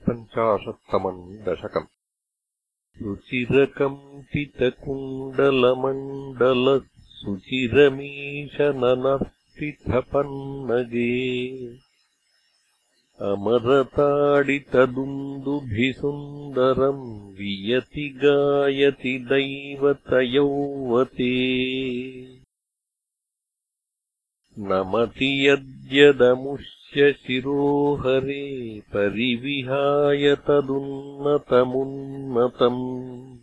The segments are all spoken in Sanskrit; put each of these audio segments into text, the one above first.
षट्पञ्चाशत्तमम् दशकम्। रुचिरकम्पितकुण्डलमण्डलः सुचिरमीशननर्पितपन्नगे अमरताडितदुन्दुभिसुन्दरम् वियति गायति दैवतयौवते। नमति यद्यदमुष्य शिरोहरे परिविहाय तदुन्नतमुन्नतम्।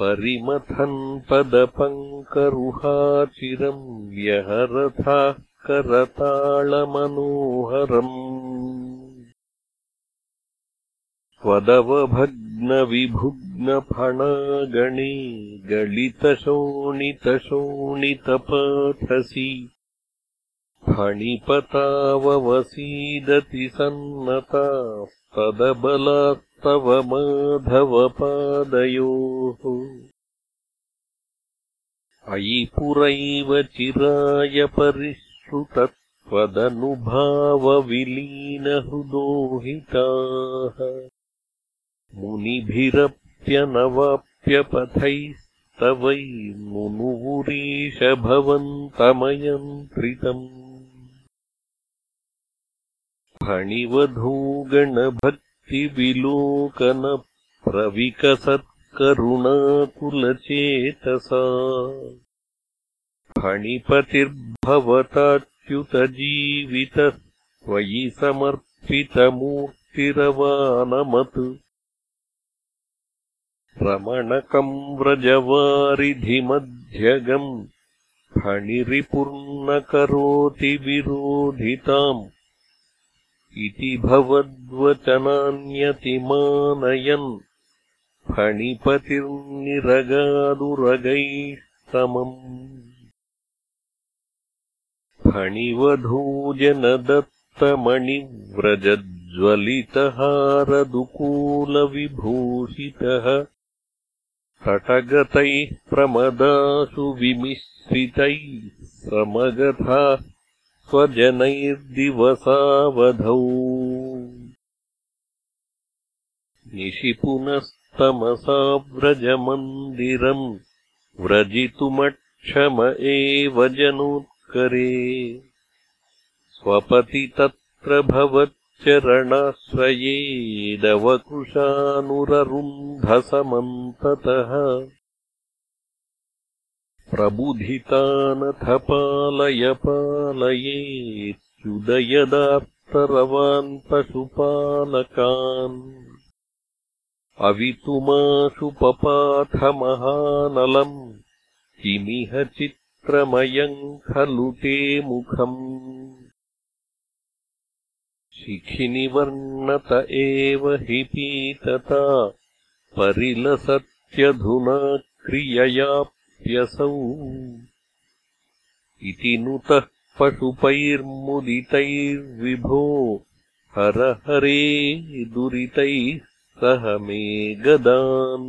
परिमथन् पदपङ्करुहाचिरम् व्यहरथाः करताळमनोहरम्। त्वदवभग्नविभुग्नफणागणे गलितशोणितशोणितपाठसि फणिपताववसीदति सन्नतास्तदबलात्तव माधवपादयोः अयि पुरैव चिराय परिश्रुतत्वदनुभावविलीनहृदोहिताः मुनिभिरप्यनवाप्यपथैस्तवैर्मुनुवुरीश भवन्तमयन्त्रितम् फणिवधूगणभक्तिविलोकनप्रविकसत्करुणाकुलचेतसा फणिपतिर्भवताच्युतजीवितः त्वयि समर्पितमूर्तिरवानमत्। रमणकम् व्रजवारिधिमध्यगम् फणिरिपुर्नकरोति विरोधिताम् इति भवद्वचनान्यतिमानयन् फणिपतिर्निरगादुरगैस्तमम् फणिवधूजनदत्तमणिव्रजज्वलितहारदुकूलविभूषितः। तटगतैः प्रमदासु विमिश्रितैः समगथाः स्वजनैर्दिवसावधौ। निशिपुनस्तमसाव्रजमन्दिरम् व्रजितुमक्षम एव जनोत्करे। स्वपति तत्र भवच्चरणाश्रयेदवकुशानुररुन्धसमन्ततः प्रबुधितानथ पालय पालयेत्युदयदात्तरवान् पशुपालकान्। अवितुमाशु पपाथमहानलम् किमिह चित्रमयम् खलु ते मुखम्। शिखिनिवर्णत एव हि पीतता परिलसत्यधुना क्रियया इति नुतः पशुपैर्मुदितैर्विभो हर हरे दुरितैः सह मे गदान्